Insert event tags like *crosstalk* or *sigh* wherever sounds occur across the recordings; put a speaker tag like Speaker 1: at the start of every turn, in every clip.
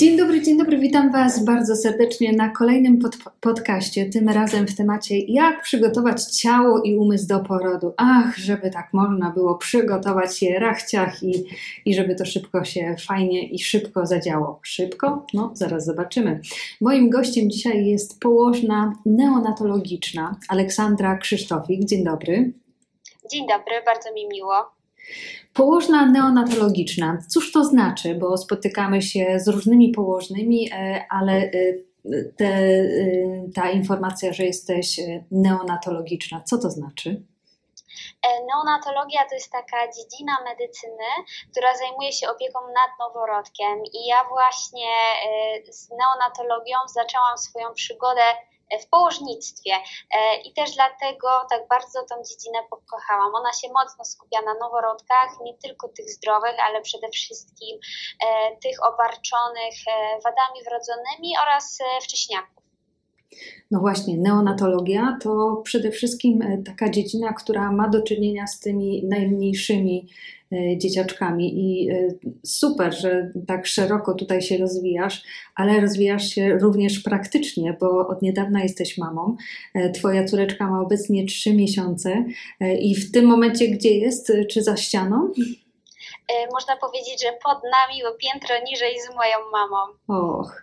Speaker 1: Dzień dobry, dzień dobry, witam Was bardzo serdecznie na kolejnym pod podcaście, tym razem w temacie jak przygotować ciało i umysł do porodu. Ach, żeby tak można było przygotować je rachciach i, i żeby to szybko się fajnie i szybko zadziało. Szybko? No, zaraz zobaczymy. Moim gościem dzisiaj jest położna neonatologiczna Aleksandra Krzysztofik. Dzień dobry.
Speaker 2: Dzień dobry, bardzo mi miło.
Speaker 1: Położna neonatologiczna. Cóż to znaczy? Bo spotykamy się z różnymi położnymi, e, ale e, te, e, ta informacja, że jesteś neonatologiczna, co to znaczy?
Speaker 2: Neonatologia to jest taka dziedzina medycyny, która zajmuje się opieką nad noworodkiem i ja właśnie z neonatologią zaczęłam swoją przygodę w położnictwie e, i też dlatego tak bardzo tą dziedzinę pokochałam. Ona się mocno skupia na noworodkach, nie tylko tych zdrowych, ale przede wszystkim e, tych obarczonych e, wadami wrodzonymi oraz wcześniaków.
Speaker 1: No właśnie, neonatologia to przede wszystkim taka dziedzina, która ma do czynienia z tymi najmniejszymi E, dzieciaczkami i e, super, że tak szeroko tutaj się rozwijasz, ale rozwijasz się również praktycznie, bo od niedawna jesteś mamą. E, twoja córeczka ma obecnie 3 miesiące i w tym momencie gdzie jest? Czy za ścianą?
Speaker 2: Można powiedzieć, że pod nami, bo piętro niżej z moją mamą.
Speaker 1: Och,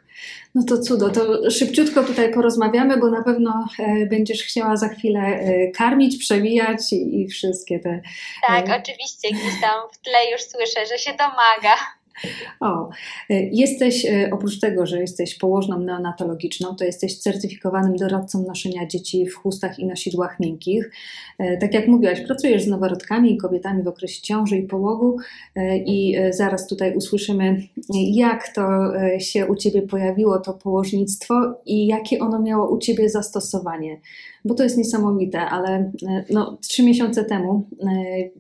Speaker 1: no to cudo, to szybciutko tutaj porozmawiamy, bo na pewno e, będziesz chciała za chwilę e, karmić, przewijać i, i wszystkie te.
Speaker 2: Tak, e... oczywiście, gdzieś tam w tle już słyszę, że się domaga.
Speaker 1: O, e, jesteś, e, oprócz tego, że jesteś położną neonatologiczną, to jesteś certyfikowanym doradcą noszenia dzieci w chustach i nosidłach miękkich. E, tak jak mówiłaś, pracujesz z noworodkami i kobietami w okresie ciąży i połogu i zaraz tutaj usłyszymy, jak to się u Ciebie pojawiło, to położnictwo i jakie ono miało u Ciebie zastosowanie bo to jest niesamowite, ale e, no, trzy miesiące temu e,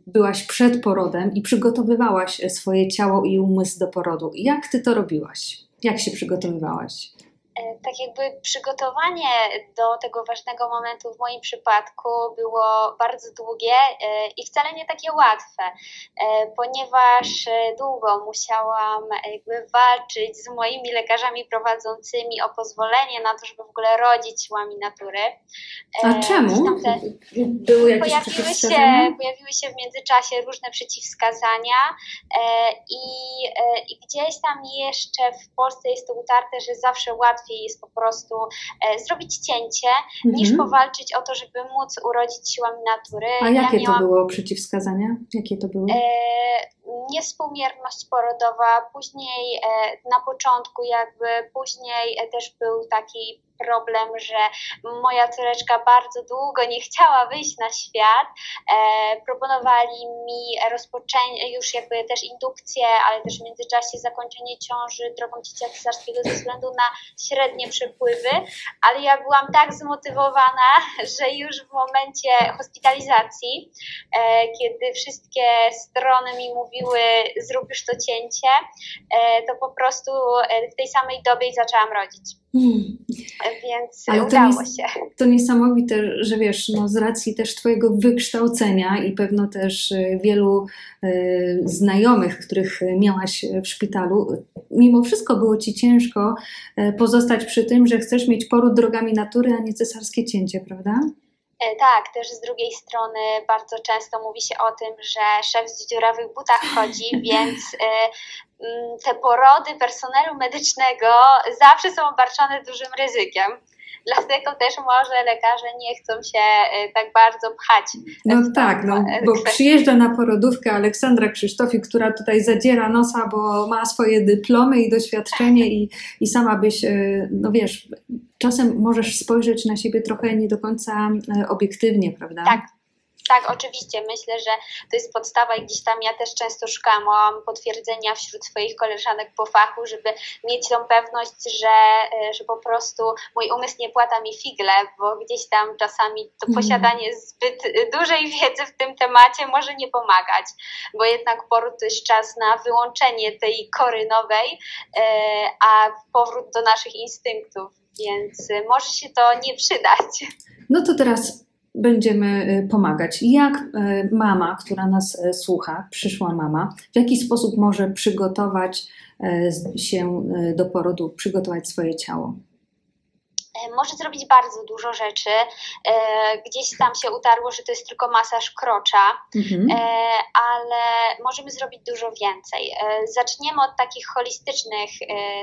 Speaker 1: byłaś przed porodem i przygotowywałaś swoje ciało i umysł do porodu. Jak ty to robiłaś? Jak się przygotowywałaś?
Speaker 2: E, tak jakby przygotowanie do tego ważnego momentu w moim przypadku było bardzo długie e, i wcale nie takie łatwe, e, ponieważ długo musiałam jakby walczyć z moimi lekarzami prowadzącymi o pozwolenie na to, żeby w ogóle rodzić siłami natury.
Speaker 1: A czemu? Te, Były jakieś
Speaker 2: pojawiły się, pojawiły się w międzyczasie różne przeciwwskazania i, i gdzieś tam jeszcze w Polsce jest to utarte, że zawsze łatwiej łatwiej jest po prostu e, zrobić cięcie, mhm. niż powalczyć o to, żeby móc urodzić siłami natury.
Speaker 1: A jakie ja miałam, to było przeciwwskazania? Jakie to były? E,
Speaker 2: niespółmierność porodowa, później e, na początku jakby, później też był taki problem, że moja córeczka bardzo długo nie chciała wyjść na świat. E, proponowali mi rozpoczęcie, już jakby też indukcję, ale też w międzyczasie zakończenie ciąży drogą cięcia cesarskiego ze względu na średnie przepływy, ale ja byłam tak zmotywowana, *laughs* że już w momencie hospitalizacji, e, kiedy wszystkie strony mi mówiły zrób już to cięcie, e, to po prostu e, w tej samej dobie zaczęłam rodzić. Hmm. Więc Ale udało
Speaker 1: to
Speaker 2: się.
Speaker 1: To niesamowite, że wiesz, no z racji też Twojego wykształcenia i pewno też y, wielu y, znajomych, których miałaś w szpitalu, mimo wszystko było Ci ciężko y, pozostać przy tym, że chcesz mieć poród drogami natury, a nie cesarskie cięcie, prawda?
Speaker 2: E, tak, też z drugiej strony bardzo często mówi się o tym, że szef z dziurawych butach chodzi, *laughs* więc e, mm, te porody personelu medycznego zawsze są obarczone dużym ryzykiem. Dlatego też może lekarze nie chcą się e, tak bardzo pchać.
Speaker 1: No tak, no, bo przyjeżdża na porodówkę Aleksandra Krzysztofi, która tutaj zadziera nosa, bo ma swoje dyplomy i doświadczenie i, i sama byś, no wiesz, czasem możesz spojrzeć na siebie trochę nie do końca obiektywnie, prawda?
Speaker 2: Tak. Tak, oczywiście. Myślę, że to jest podstawa i gdzieś tam ja też często szukałam potwierdzenia wśród swoich koleżanek po fachu, żeby mieć tą pewność, że, e, że po prostu mój umysł nie płata mi figle, bo gdzieś tam czasami to mhm. posiadanie zbyt dużej wiedzy w tym temacie może nie pomagać, bo jednak poród to jest czas na wyłączenie tej kory nowej, e, a powrót do naszych instynktów więc może się to nie przydać.
Speaker 1: No to teraz będziemy pomagać. Jak mama, która nas słucha, przyszła mama, w jaki sposób może przygotować się do porodu, przygotować swoje ciało?
Speaker 2: E, może zrobić bardzo dużo rzeczy. E, gdzieś tam się utarło, że to jest tylko masaż krocza, mhm. E, ale możemy zrobić dużo więcej. Zaczniemy od takich holistycznych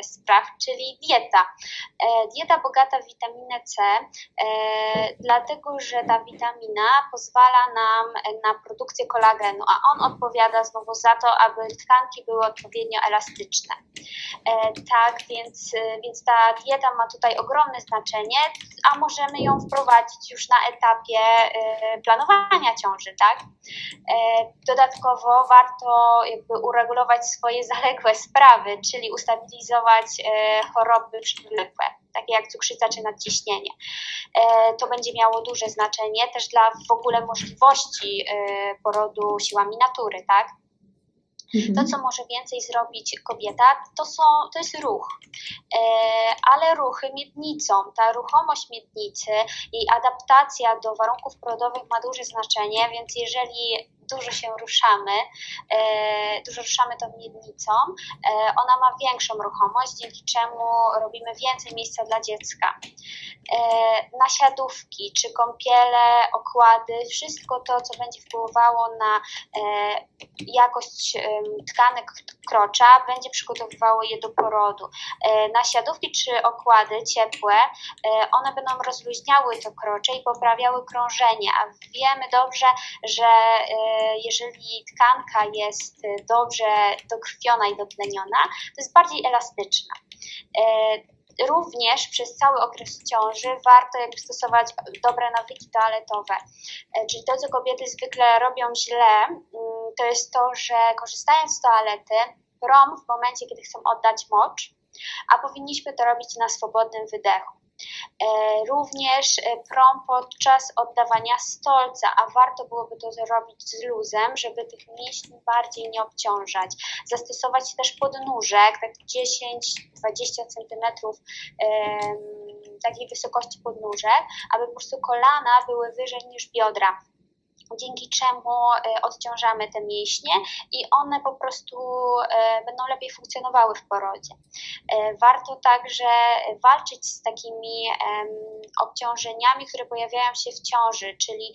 Speaker 2: spraw, czyli dieta. Dieta bogata w witaminę C, dlatego że ta witamina pozwala nam na produkcję kolagenu, a on odpowiada znowu za to, aby tkanki były odpowiednio elastyczne. Tak, więc, więc ta dieta ma tutaj ogromne znaczenie znaczenie, a możemy ją wprowadzić już na etapie y, planowania ciąży, tak? E, dodatkowo warto jakby uregulować swoje *laughs* zaległe sprawy, czyli ustabilizować e, choroby przewlekłe takie jak cukrzyca czy nadciśnienie. To będzie miało duże znaczenie też dla w ogóle możliwości porodu siłami natury, tak? Mhm. To, co może więcej zrobić kobieta, to, są, to jest ruch. E, ale ruchy miednicą, ta ruchomość miednicy i adaptacja do warunków porodowych ma duże znaczenie, więc jeżeli dużo się ruszamy, e, dużo ruszamy tą miednicą, e, ona ma większą ruchomość, dzięki czemu robimy więcej miejsca dla dziecka. E, nasiadówki, czy kąpiele, okłady, wszystko to, co będzie wpływało na jakość tkanek krocza, będzie przygotowywało je do porodu. Nasiadówki czy okłady ciepłe, one będą rozluźniały to krocze i poprawiały krążenie, a wiemy dobrze, że jeżeli tkanka jest dobrze dokrwiona i dotleniona, to jest bardziej elastyczna. E, również przez cały okres ciąży warto jakby stosować dobre nawyki toaletowe. E, czyli to, co kobiety zwykle robią źle, mm, to jest to, że korzystając z toalety, prom w momencie, kiedy chcą oddać mocz, a powinniśmy to robić na swobodnym wydechu. E, również e, prom podczas oddawania stolca, a warto byłoby to zrobić z luzem, żeby tych mięśni bardziej nie obciążać. Zastosować też podnóżek, tak 10-20 cm takiej wysokości podnóżek, aby po prostu kolana były wyżej niż biodra dzięki czemu e, odciążamy te mięśnie i one po prostu e, będą lepiej funkcjonowały w porodzie. E, warto także walczyć z takimi obciążeniami, które pojawiają się w ciąży, czyli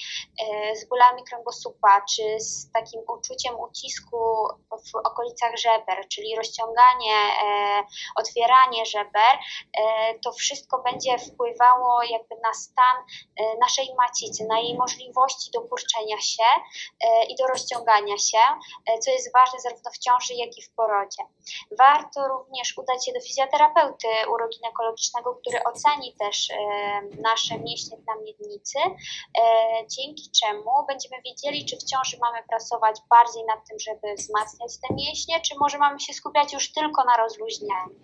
Speaker 2: z bólami kręgosłupa, czy z takim uczuciem ucisku w okolicach żeber, czyli rozciąganie, otwieranie żeber. To wszystko będzie wpływało jakby na stan naszej macicy, na jej możliwości się e, i do rozciągania się, e, co jest ważne zarówno w ciąży, jak i w porodzie. Warto również udać się do fizjoterapeuty uroginekologicznego, który oceni też e, nasze mięśnie na miednicy, dzięki czemu będziemy wiedzieli, czy w ciąży mamy pracować bardziej nad tym, żeby wzmacniać te mięśnie, czy może mamy się skupiać już tylko na rozluźnianiu.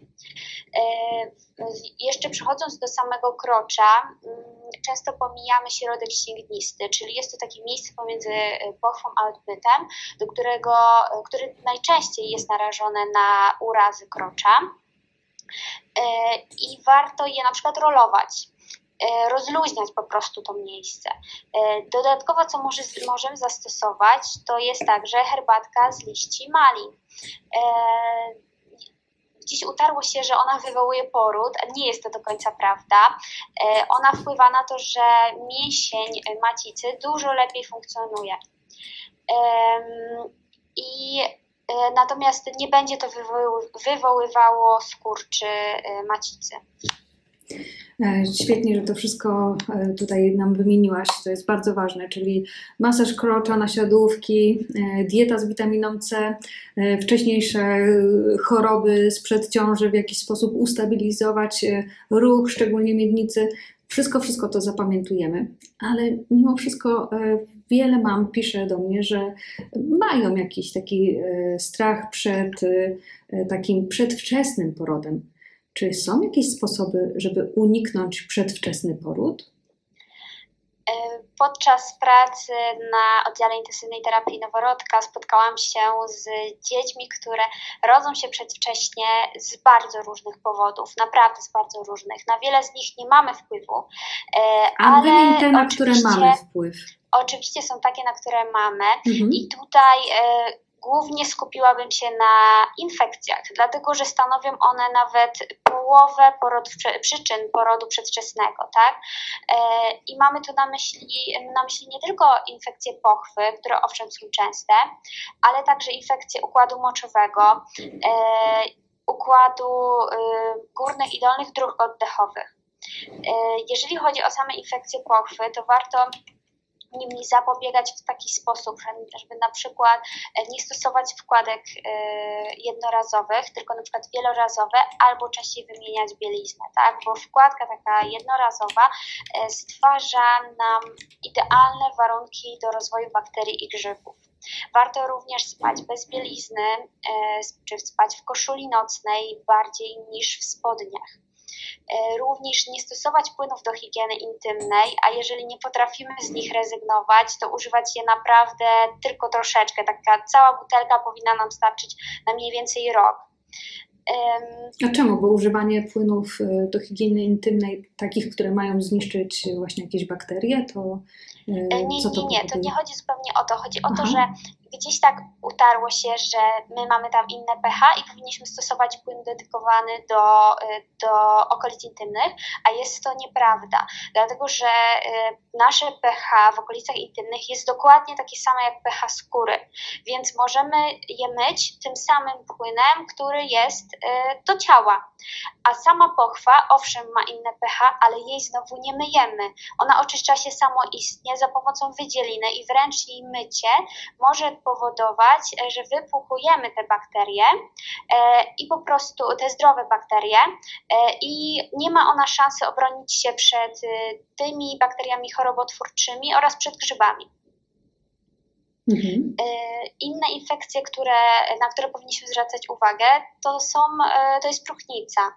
Speaker 2: Jeszcze przechodząc do samego krocza, mm, często pomijamy środek ścięgnisty, czyli jest to takie miejsce pomiędzy e, pochwą a odbytem, do którego, e, który najczęściej jest narażone na urazy krocza. E, I warto je na przykład rolować rozluźniać po prostu to miejsce. Dodatkowo, co może, możemy zastosować, to jest także herbatka z liści malin gdzieś utarło się, że ona wywołuje poród, nie jest to do końca prawda. E, ona wpływa na to, że mięsień macicy dużo lepiej funkcjonuje. I e, natomiast nie będzie to wywoływało skurczy e, macicy.
Speaker 1: E, świetnie, że to wszystko e, tutaj nam wymieniłaś, to jest bardzo ważne, czyli masaż krocza, nasiadówki, e, dieta z witaminą C, wcześniejsze choroby sprzed ciąży, w jakiś sposób ustabilizować ruch, szczególnie miednicy. Wszystko, wszystko to zapamiętujemy, ale mimo wszystko wiele mam pisze do mnie, że mają jakiś taki strach przed takim przedwczesnym porodem. Czy są jakieś sposoby, żeby uniknąć przedwczesny poród?
Speaker 2: Podczas pracy na oddziale intensywnej terapii noworodka spotkałam się z dziećmi, które rodzą się przedwcześnie z bardzo różnych powodów, naprawdę z bardzo różnych. Na wiele z nich nie mamy wpływu,
Speaker 1: A ale te, na które mamy wpływ?
Speaker 2: Oczywiście są takie, na które mamy mhm. i tutaj głównie skupiłabym się na infekcjach, dlatego że stanowią one nawet połowę przyczyn porodu przedwczesnego, tak? E, I mamy tu na myśli, na myśli nie tylko infekcje pochwy, które owszem są częste, ale także infekcje układu moczowego, e, układu y, górnych i dolnych dróg oddechowych. E, jeżeli chodzi o same infekcje pochwy, to warto nimi zapobiegać w taki sposób, żeby na przykład e, nie stosować wkładek e, jednorazowych, tylko na przykład wielorazowe, albo częściej wymieniać bieliznę, tak? Bo wkładka taka jednorazowa e, stwarza nam idealne warunki do rozwoju bakterii i grzybów. Warto również spać bez bielizny, czy spać w koszuli nocnej bardziej niż w spodniach. E, również nie stosować płynów do higieny intymnej, a jeżeli nie potrafimy z nich rezygnować, to używać je naprawdę tylko troszeczkę. Taka cała butelka powinna nam starczyć na mniej więcej rok.
Speaker 1: A czemu? Bo używanie płynów e, do higieny intymnej, takich, które mają zniszczyć właśnie jakieś bakterie, to.
Speaker 2: E, nie, nie, nie, to nie chodzi zupełnie o to. Chodzi Aha. o to, że gdzieś tak utarło się, że my mamy tam inne pH i powinniśmy stosować płyn dedykowany do, y, do okolic intymnych, a jest to nieprawda, dlatego że y, nasze pH w okolicach intymnych jest dokładnie takie same jak pH skóry, więc możemy je myć tym samym płynem, który jest y, do ciała. A sama pochwa, owszem, ma inne pH, ale jej znowu nie myjemy. Ona oczyszcza się samoistnie za pomocą wydzieliny i wręcz jej mycie może powodować, e, że wypłukujemy te bakterie e, i po prostu te zdrowe bakterie e, i nie ma ona szansy obronić się przed tymi bakteriami chorobotwórczymi oraz przed grzybami. Mhm. E, inne infekcje, które, na które powinniśmy zwracać uwagę, to, są, e, to jest próchnica.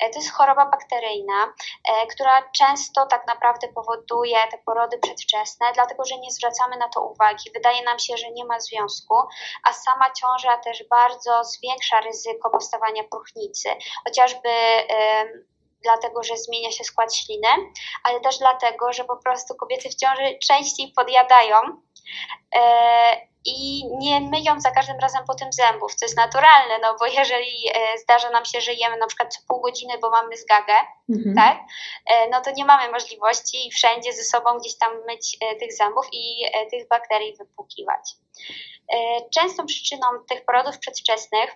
Speaker 2: E, to jest choroba bakteryjna, która często tak naprawdę powoduje te porody przedwczesne, dlatego że nie zwracamy na to uwagi. Wydaje nam się, że nie ma związku, a sama ciąża też bardzo zwiększa ryzyko powstawania próchnicy. Chociażby dlatego, że zmienia się skład śliny, ale też dlatego, że po prostu kobiety w ciąży częściej podjadają i nie myją za każdym razem po tym zębów, co jest naturalne, no bo jeżeli e, zdarza nam się, że jemy na przykład co pół godziny, bo mamy zgagę, mhm. tak, e, no to nie mamy możliwości wszędzie ze sobą gdzieś tam myć tych zębów i tych bakterii wypłukiwać. Częstą przyczyną tych porodów przedwczesnych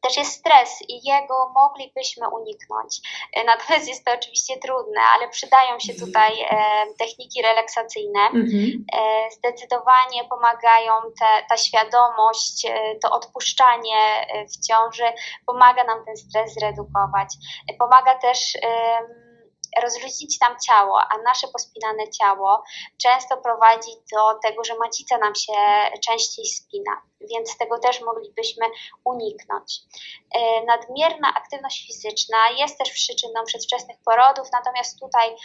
Speaker 2: też jest stres i jego moglibyśmy uniknąć. E, natomiast jest to oczywiście trudne, ale przydają się tutaj e, techniki relaksacyjne. Mhm. E, zdecydowanie pomagają te, ta świadomość, to odpuszczanie w ciąży, pomaga nam ten stres zredukować. Pomaga też rozluźnić nam ciało, a nasze pospinane ciało często prowadzi do tego, że macica nam się częściej spina, więc tego też moglibyśmy uniknąć. E, nadmierna aktywność fizyczna jest też przyczyną przedwczesnych porodów, natomiast tutaj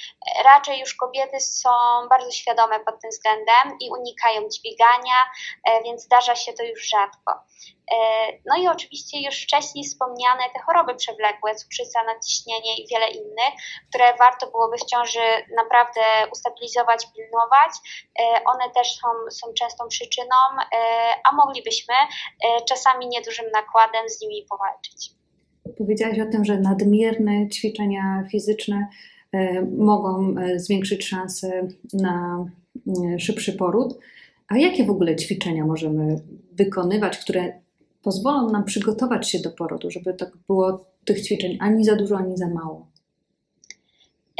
Speaker 2: raczej już kobiety są bardzo świadome pod tym względem i unikają dźwigania, e, więc zdarza się to już rzadko. E, no i oczywiście już wcześniej wspomniane te choroby przewlekłe, cukrzyca, nadciśnienie i wiele innych, które warto byłoby w ciąży naprawdę ustabilizować, pilnować. E, one też są, są częstą przyczyną, e, a moglibyśmy czasami niedużym nakładem z nimi powalczyć.
Speaker 1: Powiedziałaś o tym, że nadmierne ćwiczenia fizyczne mogą zwiększyć szanse na szybszy poród. A jakie w ogóle ćwiczenia możemy wykonywać, które pozwolą nam przygotować się do porodu, żeby tak było tych ćwiczeń ani za dużo, ani za mało?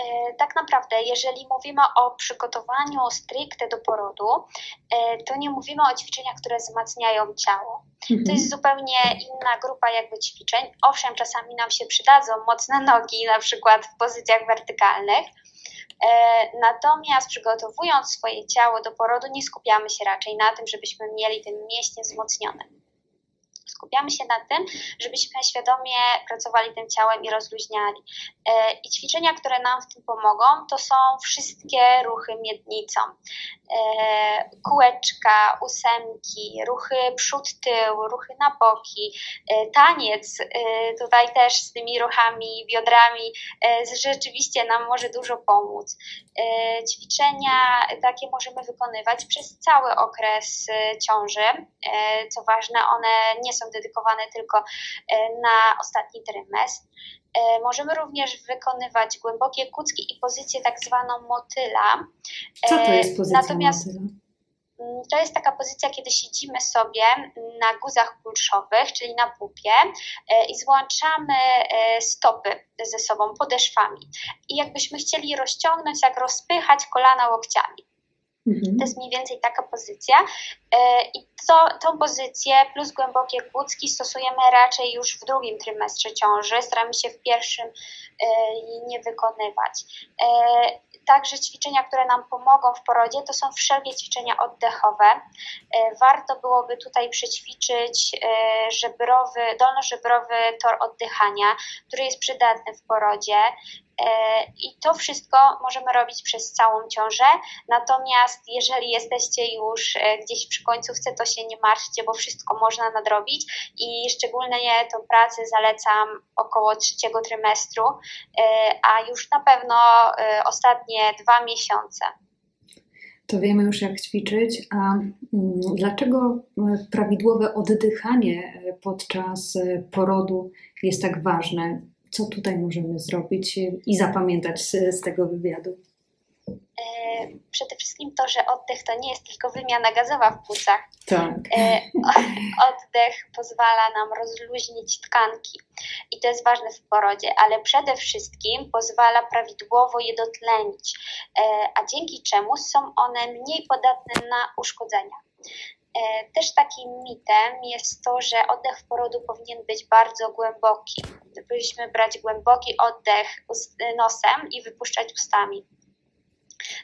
Speaker 2: E, tak naprawdę, jeżeli mówimy o przygotowaniu stricte do porodu, e, to nie mówimy o ćwiczeniach, które wzmacniają ciało. Mhm. To jest zupełnie inna grupa jakby ćwiczeń. Owszem, czasami nam się przydadzą mocne *laughs* nogi, na przykład w pozycjach wertykalnych, e, Natomiast przygotowując swoje ciało do porodu, nie skupiamy się raczej na tym, żebyśmy mieli ten mięśnie wzmocnione Skupiamy się na tym, żebyśmy świadomie pracowali tym ciałem i rozluźniali. E, I ćwiczenia, które nam w tym pomogą, to są wszystkie ruchy miednicą. E, kółeczka, ósemki, ruchy przód-tył, ruchy na boki, e, taniec tutaj też z tymi ruchami, biodrami rzeczywiście nam może dużo pomóc. Ćwiczenia takie możemy wykonywać przez cały okres ciąży. Co ważne, one nie są dedykowane tylko na ostatni trymestr. E, możemy również wykonywać głębokie kucki i pozycję tak zwaną motyla.
Speaker 1: Co to jest pozycja Natomiast motyla?
Speaker 2: Mm, to jest taka pozycja, kiedy siedzimy sobie na guzach kulszowych, czyli na pupie e, i złączamy e, stopy ze sobą podeszwami. I jakbyśmy chcieli rozciągnąć, jak rozpychać kolana łokciami. Mhm. To jest mniej więcej taka pozycja. E, I to, tą pozycję plus głębokie kłódzki stosujemy raczej już w drugim trymestrze ciąży. Staramy się w pierwszym e, nie wykonywać. E, także ćwiczenia, które nam pomogą w porodzie, to są wszelkie ćwiczenia oddechowe. Warto byłoby tutaj przećwiczyć żebrowy, dolnożebrowy tor oddychania, który jest przydatny w porodzie. E, I to wszystko możemy robić przez całą ciążę. Natomiast jeżeli jesteście już e, gdzieś przy końcówce, to się nie martwcie, bo wszystko można nadrobić i szczególnie tą pracę zalecam około trzeciego trymestru, e, a już na pewno ostatnie dwa miesiące.
Speaker 1: To wiemy już, jak ćwiczyć. A mm, dlaczego prawidłowe oddychanie podczas porodu jest tak ważne? Co tutaj możemy zrobić i zapamiętać z, z tego wywiadu?
Speaker 2: E, przede wszystkim to, że oddech to nie jest tylko wymiana gazowa w płucach.
Speaker 1: Tak. E,
Speaker 2: oddech pozwala nam rozluźnić tkanki i to jest ważne w porodzie, ale przede wszystkim pozwala prawidłowo je dotlenić, e, a dzięki czemu są one mniej podatne na uszkodzenia. E, też takim mitem jest to, że oddech porodu powinien być bardzo głęboki. Powinniśmy brać głęboki oddech nosem i wypuszczać ustami.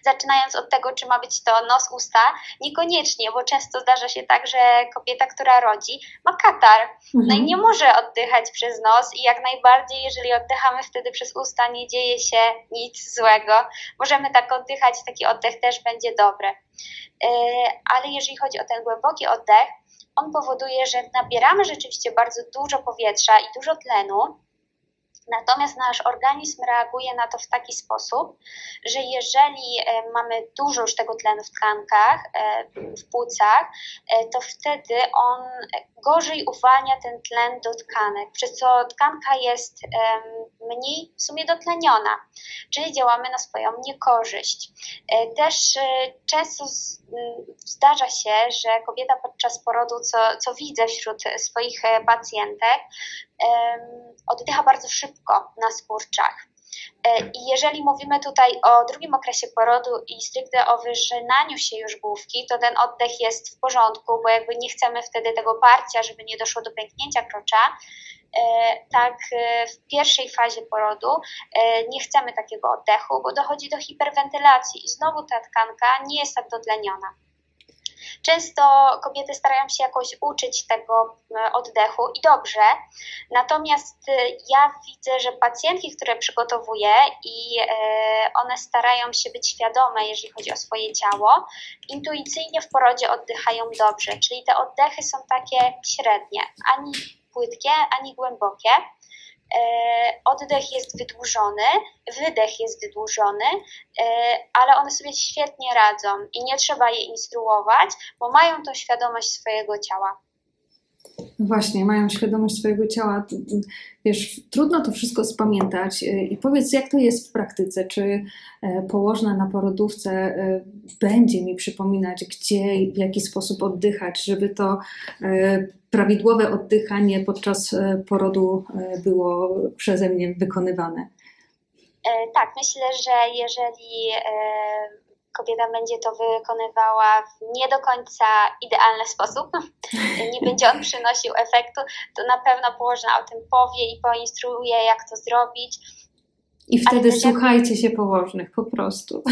Speaker 2: Zaczynając od tego, czy ma być to nos, usta, niekoniecznie, bo często zdarza się tak, że kobieta, która rodzi, ma katar, mhm. no i nie może oddychać przez nos i jak najbardziej, jeżeli oddychamy wtedy przez usta, nie dzieje się nic złego. Możemy tak oddychać, taki oddech też będzie dobry. E, ale jeżeli chodzi o ten głęboki oddech, on powoduje, że nabieramy rzeczywiście bardzo dużo powietrza i dużo tlenu, Natomiast nasz organizm reaguje na to w taki sposób, że jeżeli e, mamy dużo już tego tlenu w tkankach, e, w płucach, to wtedy on gorzej uwalnia ten tlen do tkanek, przez co tkanka jest mniej w sumie dotleniona, czyli działamy na swoją niekorzyść. E, też e, często zdarza się, że kobieta podczas porodu, co, co widzę wśród swoich e, pacjentek, oddycha bardzo szybko na skurczach. E, I jeżeli mówimy tutaj o drugim okresie porodu i stricte o wyżynaniu się już główki, to ten oddech jest w porządku, bo jakby nie chcemy wtedy tego parcia, żeby nie doszło do pęknięcia krocza. E, tak, e, w pierwszej fazie porodu nie chcemy takiego oddechu, bo dochodzi do hiperwentylacji i znowu ta tkanka nie jest tak dotleniona. Często kobiety starają się jakoś uczyć tego e, oddechu i dobrze, natomiast e, ja widzę, że pacjentki, które przygotowuję i e, one starają się być świadome, jeżeli chodzi o swoje ciało, intuicyjnie w porodzie oddychają dobrze, czyli te oddechy są takie średnie, ani płytkie, ani głębokie. E, oddech jest wydłużony, wydech jest wydłużony, e, ale one sobie świetnie radzą i nie trzeba je instruować, bo mają tą świadomość swojego ciała.
Speaker 1: Właśnie, mają świadomość swojego ciała. Wiesz, trudno to wszystko spamiętać. E, I powiedz, jak to jest w praktyce? Czy położna na porodówce będzie mi przypominać, gdzie i w jaki sposób oddychać, żeby to prawidłowe oddychanie podczas e, porodu e, było przeze mnie wykonywane?
Speaker 2: E, tak, myślę, że jeżeli kobieta będzie to wykonywała w nie do końca idealny sposób, *laughs* nie będzie on przynosił efektu, to na pewno położna o tym powie i poinstruuje, jak to zrobić.
Speaker 1: I wtedy słuchajcie się położnych po prostu.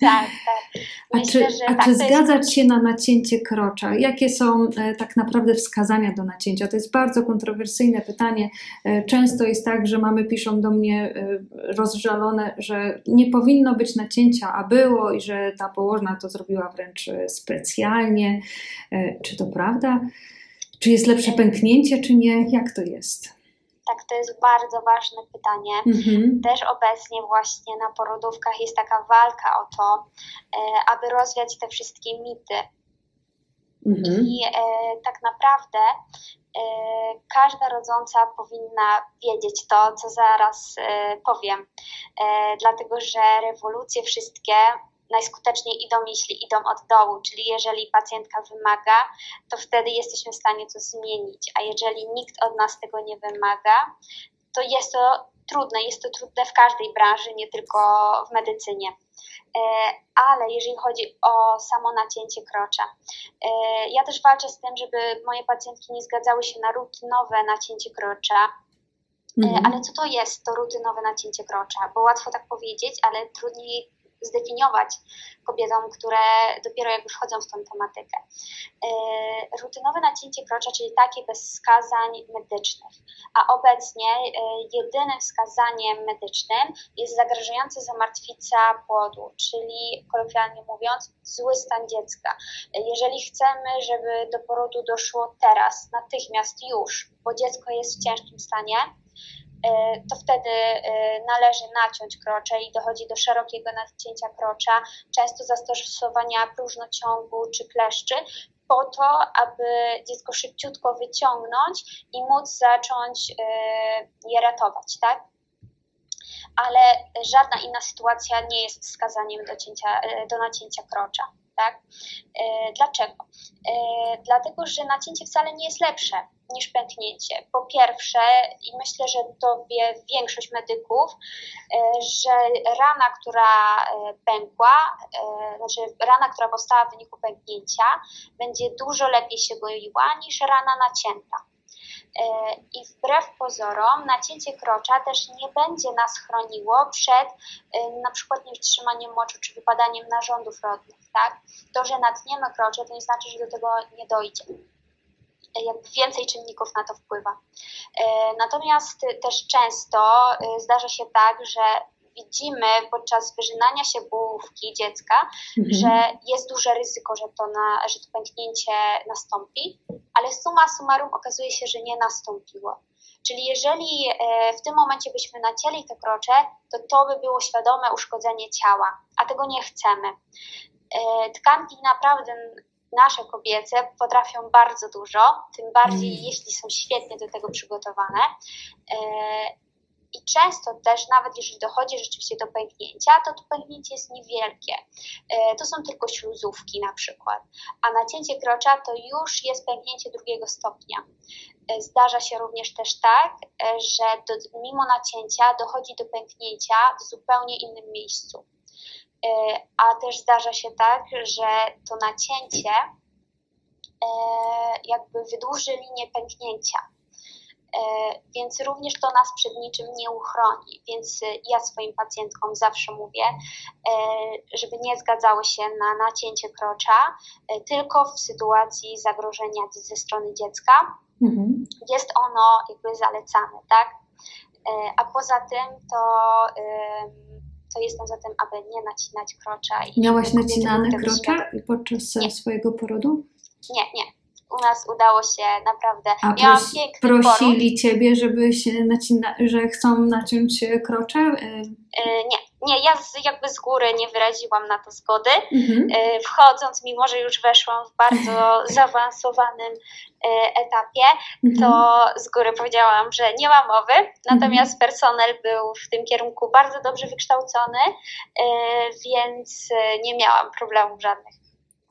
Speaker 2: Tak, tak.
Speaker 1: Myślę, a czy, a tak, czy zgadzać jest... się na nacięcie krocza? Jakie są e, tak naprawdę wskazania do nacięcia? To jest bardzo kontrowersyjne pytanie. E, często jest tak, że mamy piszą do mnie e, rozżalone, że nie powinno być nacięcia, a było i że ta położna to zrobiła wręcz e, specjalnie. E, czy to prawda? Czy jest lepsze pęknięcie, czy nie? Jak to jest?
Speaker 2: Tak, to jest bardzo ważne pytanie. Mhm. Też obecnie właśnie na porodówkach jest taka walka o to, e, aby rozwiać te wszystkie mity. Mhm. I e, tak naprawdę e, każda rodząca powinna wiedzieć to, co zaraz powiem. Dlatego, że rewolucje wszystkie najskuteczniej idą, jeśli idą od dołu, czyli jeżeli pacjentka wymaga, to wtedy jesteśmy w stanie to zmienić, a jeżeli nikt od nas tego nie wymaga, to jest to trudne, jest to trudne w każdej branży, nie tylko w medycynie. E, ale jeżeli chodzi o samo nacięcie krocza, e, ja też walczę z tym, żeby moje pacjentki nie zgadzały się na rutynowe nacięcie krocza, e, mhm. Ale co to jest to rutynowe nacięcie krocza? Bo łatwo tak powiedzieć, ale trudniej zdefiniować kobietom, które dopiero jakby wchodzą w tą tematykę. E, rutynowe nacięcie krocza, czyli takie bez wskazań medycznych, a obecnie e, jedynym wskazaniem medycznym jest zagrażająca zamartwica płodu, czyli kolokwialnie mówiąc zły stan dziecka. E, jeżeli chcemy, żeby do porodu doszło teraz, natychmiast już, bo dziecko jest w ciężkim stanie, to wtedy e, należy naciąć krocze i dochodzi do szerokiego nacięcia krocza, często zastosowania próżnociągu czy kleszczy, po to, aby dziecko szybciutko wyciągnąć i móc zacząć e, je ratować, tak? Ale żadna inna sytuacja nie jest wskazaniem do, cięcia, do nacięcia krocza. Tak? Dlaczego? Dlatego, że nacięcie wcale nie jest lepsze niż pęknięcie. Po pierwsze, i myślę, że to wie większość medyków, e, że rana, która e, pękła, e, znaczy rana, która powstała w wyniku pęknięcia, będzie dużo lepiej się goiła niż rana nacięta. I wbrew pozorom, nacięcie krocza też nie będzie nas chroniło przed na przykład niewstrzymaniem moczu czy wypadaniem narządów rodnych. Tak? To, że natniemy krocze, to nie znaczy, że do tego nie dojdzie jakby więcej czynników na to wpływa. E, natomiast też często zdarza się tak, że widzimy podczas wyżynania się główki dziecka, mhm. że jest duże ryzyko, że to, na, że to pęknięcie nastąpi, ale suma summarum okazuje się, że nie nastąpiło. Czyli jeżeli e, w tym momencie byśmy nacięli te krocze, to to by było świadome uszkodzenie ciała, a tego nie chcemy. Tkanki naprawdę nasze kobiece potrafią bardzo dużo, tym bardziej mm. jeśli są świetnie do tego przygotowane. E, I często też, nawet jeżeli dochodzi rzeczywiście do pęknięcia, to to pęknięcie jest niewielkie. E, to są tylko śluzówki na przykład. A nacięcie krocza to już jest pęknięcie drugiego stopnia. E, zdarza się również też tak, że do, mimo nacięcia dochodzi do pęknięcia w zupełnie innym miejscu. E, a też zdarza się tak, że to nacięcie e, jakby wydłuży linię pęknięcia. E, więc również to nas przed niczym nie uchroni. Więc ja swoim pacjentkom zawsze mówię, żeby nie zgadzały się na nacięcie krocza, tylko w sytuacji zagrożenia ze strony dziecka. Mhm. Jest ono jakby zalecane, tak? A poza tym to to jestem za tym, aby nie nacinać krocza.
Speaker 1: I Miałaś nacinane krocza podczas nie. swojego porodu?
Speaker 2: Nie, nie. U nas udało się naprawdę.
Speaker 1: A Miałam pros, prosili poród. ciebie, żeby się nacina, że chcą naciąć krocze?
Speaker 2: Yy, nie, nie, ja z, jakby z góry nie wyraziłam na to zgody. Mhm. E, wchodząc, mimo że już weszłam w bardzo *laughs* zaawansowanym etapie, mhm. to z góry powiedziałam, że nie ma mowy. Natomiast mhm. personel był w tym kierunku bardzo dobrze wykształcony, więc nie miałam problemów żadnych.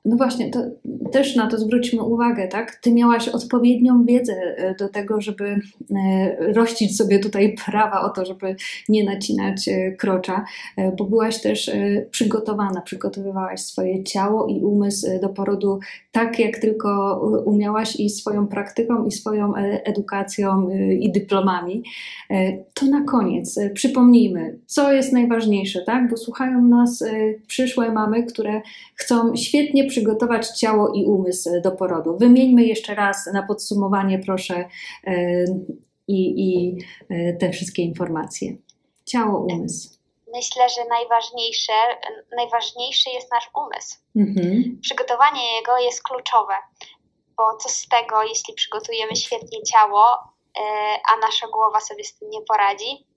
Speaker 1: No właśnie, to też na to zwróćmy uwagę, tak? Ty miałaś odpowiednią wiedzę e, do tego, żeby e, rościć sobie tutaj prawa o to, żeby nie nacinać e, krocza, bo byłaś też przygotowana, przygotowywałaś swoje ciało i umysł do porodu tak, jak tylko umiałaś i swoją praktyką, i swoją edukacją, i dyplomami. To na koniec przypomnijmy, co jest najważniejsze, tak? Bo słuchają nas przyszłe mamy, które chcą świetnie przygotować ciało i umysł do porodu. Wymieńmy jeszcze raz na podsumowanie, proszę, e, i, i e, te wszystkie informacje. Ciało, umysł.
Speaker 2: Myślę, że najważniejsze, najważniejszy jest nasz umysł. Mhm. Przygotowanie jego jest kluczowe, bo co z tego, jeśli przygotujemy świetnie ciało, e, a nasza głowa sobie z tym nie poradzi.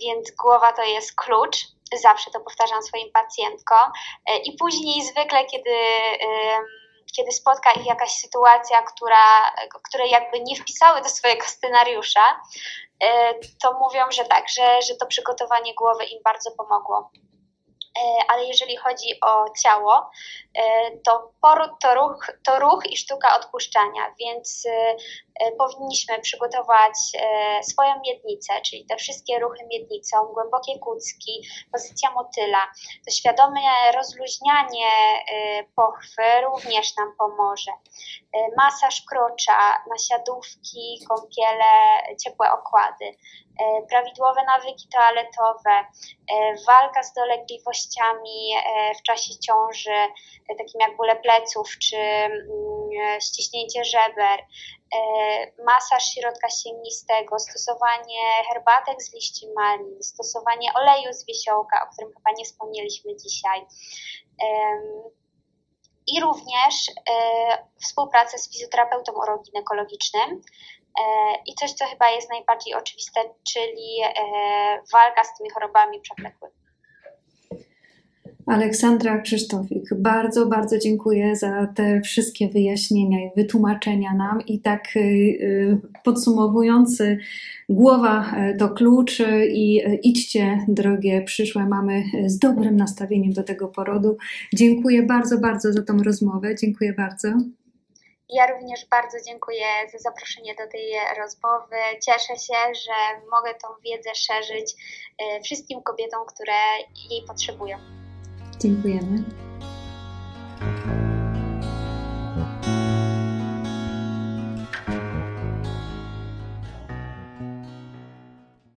Speaker 2: Więc głowa to jest klucz, zawsze to powtarzam swoim pacjentkom. I później zwykle, kiedy kiedy spotka ich jakaś sytuacja, która, które jakby nie wpisały do swojego scenariusza, e, to mówią, że tak, że, że to przygotowanie głowy im bardzo pomogło. E, ale jeżeli chodzi o ciało, e, to poród to ruch, to ruch i sztuka odpuszczania, więc e, powinniśmy przygotować swoją miednicę, czyli te wszystkie ruchy miednicą, głębokie kucki, pozycja motyla. To świadome rozluźnianie pochwy również nam pomoże. Masaż krocza, nasiadówki, kąpiele, ciepłe okłady. E, prawidłowe nawyki toaletowe, e, walka z dolegliwościami e, w czasie ciąży, takim jak bóle pleców czy mm, ściśnięcie żeber, masaż środka sięgnistego, stosowanie herbatek z liści malin, stosowanie oleju z wiesiołka, o którym chyba nie wspomnieliśmy dzisiaj. I również współpracę z fizjoterapeutą uroginekologicznym, E, I coś, co chyba jest najbardziej oczywiste, czyli e, walka z tymi chorobami przewlekłymi.
Speaker 1: Aleksandra Krzysztofik, bardzo, bardzo dziękuję za te wszystkie wyjaśnienia i wytłumaczenia nam. I tak y, y, podsumowując, głowa e, to klucz i idźcie, drogie przyszłe mamy, z dobrym nastawieniem do tego porodu. Dziękuję bardzo, bardzo za tą rozmowę. Dziękuję bardzo.
Speaker 2: Ja również bardzo dziękuję za zaproszenie do tej rozmowy. Cieszę się, że mogę tą wiedzę szerzyć wszystkim kobietom, które jej potrzebują.
Speaker 1: Dziękujemy.